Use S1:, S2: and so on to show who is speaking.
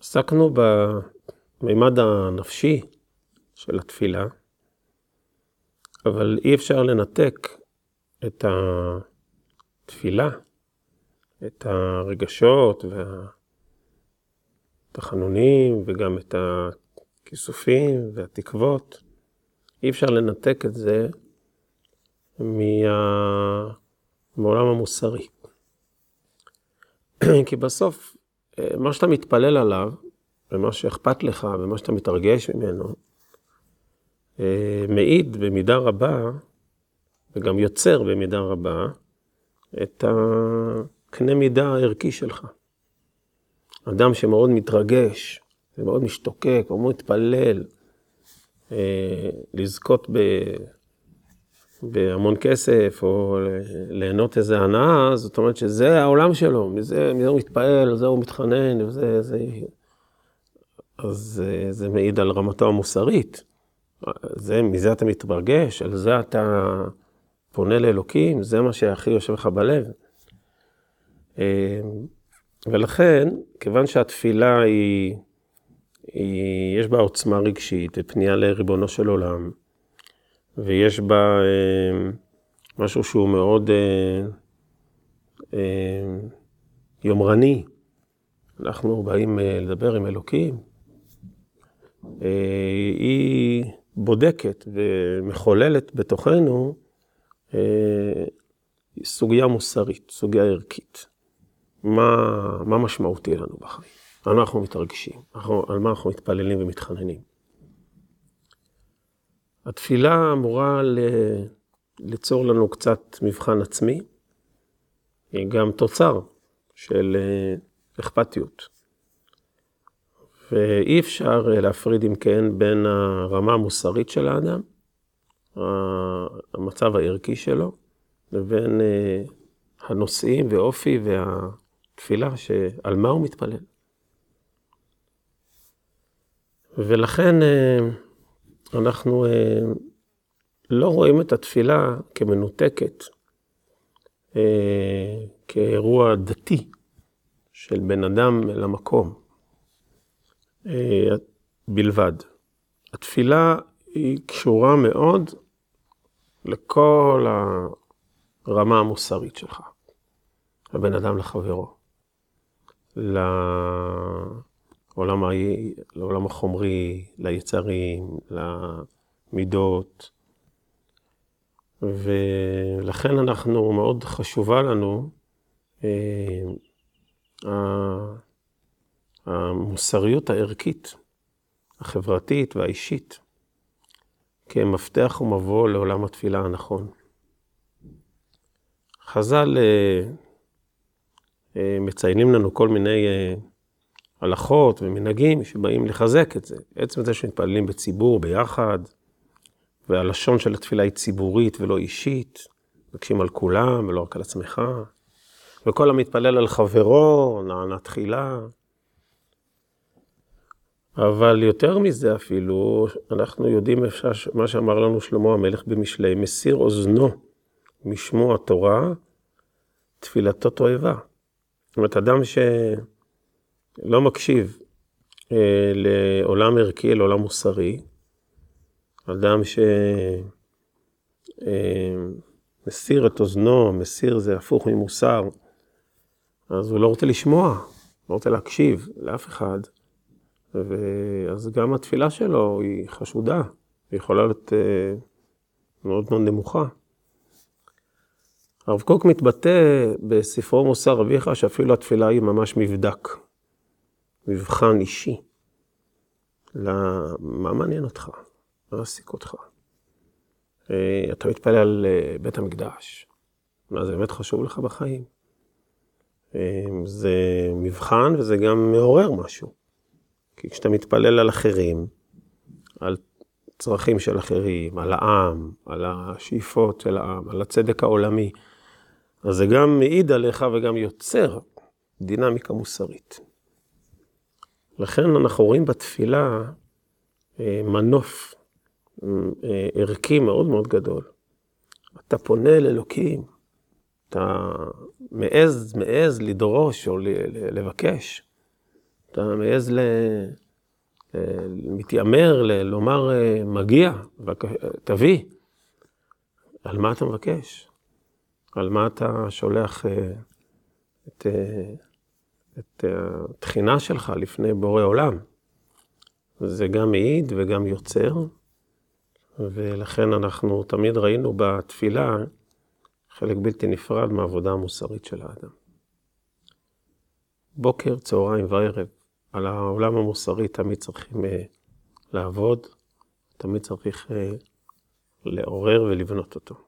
S1: עסקנו במימד הנפשי של התפילה, אבל אי אפשר לנתק את התפילה, את הרגשות והתחנונים וגם את הכיסופים והתקוות. אי אפשר לנתק את זה מה... מעולם המוסרי. כי בסוף, מה שאתה מתפלל עליו, ומה שאכפת לך, ומה שאתה מתרגש ממנו, מעיד במידה רבה, וגם יוצר במידה רבה, את הקנה מידה הערכי שלך. אדם שמאוד מתרגש, ומאוד משתוקק, ומאוד מתפלל, לזכות ב... בהמון כסף, או ליהנות איזה הנאה, זאת אומרת שזה העולם שלו, מזה, מזה הוא מתפעל, על זה הוא מתחנן, וזה, זה... אז זה, זה מעיד על רמתו המוסרית. זה, מזה אתה מתברגש, על זה אתה פונה לאלוקים, זה מה שהכי יושב לך בלב. ולכן, כיוון שהתפילה היא, היא, יש בה עוצמה רגשית ופנייה לריבונו של עולם, ויש בה אה, משהו שהוא מאוד אה, אה, יומרני. אנחנו באים לדבר עם אלוקים. היא בודקת ומחוללת בתוכנו סוגיה מוסרית, סוגיה ערכית. מה, מה משמעותי לנו בחיים? אנחנו מתרגשים? על מה אנחנו מתפללים ומתחננים? התפילה אמורה ליצור לנו קצת מבחן עצמי, היא גם תוצר של אה, אכפתיות. ואי אפשר אה, להפריד, אם כן, בין הרמה המוסרית של האדם, המצב הערכי שלו, לבין אה, הנושאים ואופי והתפילה, שעל מה הוא מתפלל. ולכן, אנחנו אה, לא רואים את התפילה כמנותקת, אה, כאירוע דתי של בן אדם למקום אה, בלבד. התפילה היא קשורה מאוד לכל הרמה המוסרית שלך, הבן אדם לחברו. לעולם, ה... לעולם החומרי, ליצרים, למידות. ולכן אנחנו, מאוד חשובה לנו אה, המוסריות הערכית, החברתית והאישית, כמפתח ומבוא לעולם התפילה הנכון. חז"ל אה, אה, מציינים לנו כל מיני הלכות ומנהגים שבאים לחזק את זה. עצם זה שמתפללים בציבור ביחד, והלשון של התפילה היא ציבורית ולא אישית, מבקשים על כולם ולא רק על עצמך, וכל המתפלל על חברו, נענה תחילה. אבל יותר מזה אפילו, אנחנו יודעים מה שאמר לנו שלמה המלך במשלי, מסיר אוזנו משמוע תורה, תפילתו תועבה. זאת אומרת, אדם ש... לא מקשיב אה, לעולם ערכי, לעולם מוסרי, אדם שמסיר אה, את אוזנו, מסיר זה הפוך ממוסר, אז הוא לא רוצה לשמוע, לא רוצה להקשיב לאף אחד. ואז גם התפילה שלו היא חשודה, היא יכולה להיות אה, מאוד מאוד נמוכה. הרב קוק מתבטא בספרו מוסר אביך שאפילו התפילה היא ממש מבדק. מבחן אישי. מה מעניין אותך? מה מעסיק אותך? אה, אתה מתפלל על אה, בית המקדש. מה זה באמת חשוב לך בחיים? אה, זה מבחן וזה גם מעורר משהו. כי כשאתה מתפלל על אחרים, על צרכים של אחרים, על העם, על השאיפות של העם, על הצדק העולמי, אז זה גם מעיד עליך וגם יוצר דינמיקה מוסרית. לכן אנחנו רואים בתפילה אה, מנוף אה, ערכי מאוד מאוד גדול. אתה פונה לאלוקים, אתה מעז, מעז לדרוש או לבקש. אתה מעז ל... מתיימר לומר מגיע, תביא. על מה אתה מבקש? על מה אתה שולח את, את התחינה שלך לפני בורא עולם? זה גם מעיד וגם יוצר, ולכן אנחנו תמיד ראינו בתפילה חלק בלתי נפרד מהעבודה המוסרית של האדם. בוקר, צהריים וערב, על העולם המוסרי תמיד צריכים uh, לעבוד, תמיד צריך uh, לעורר ולבנות אותו.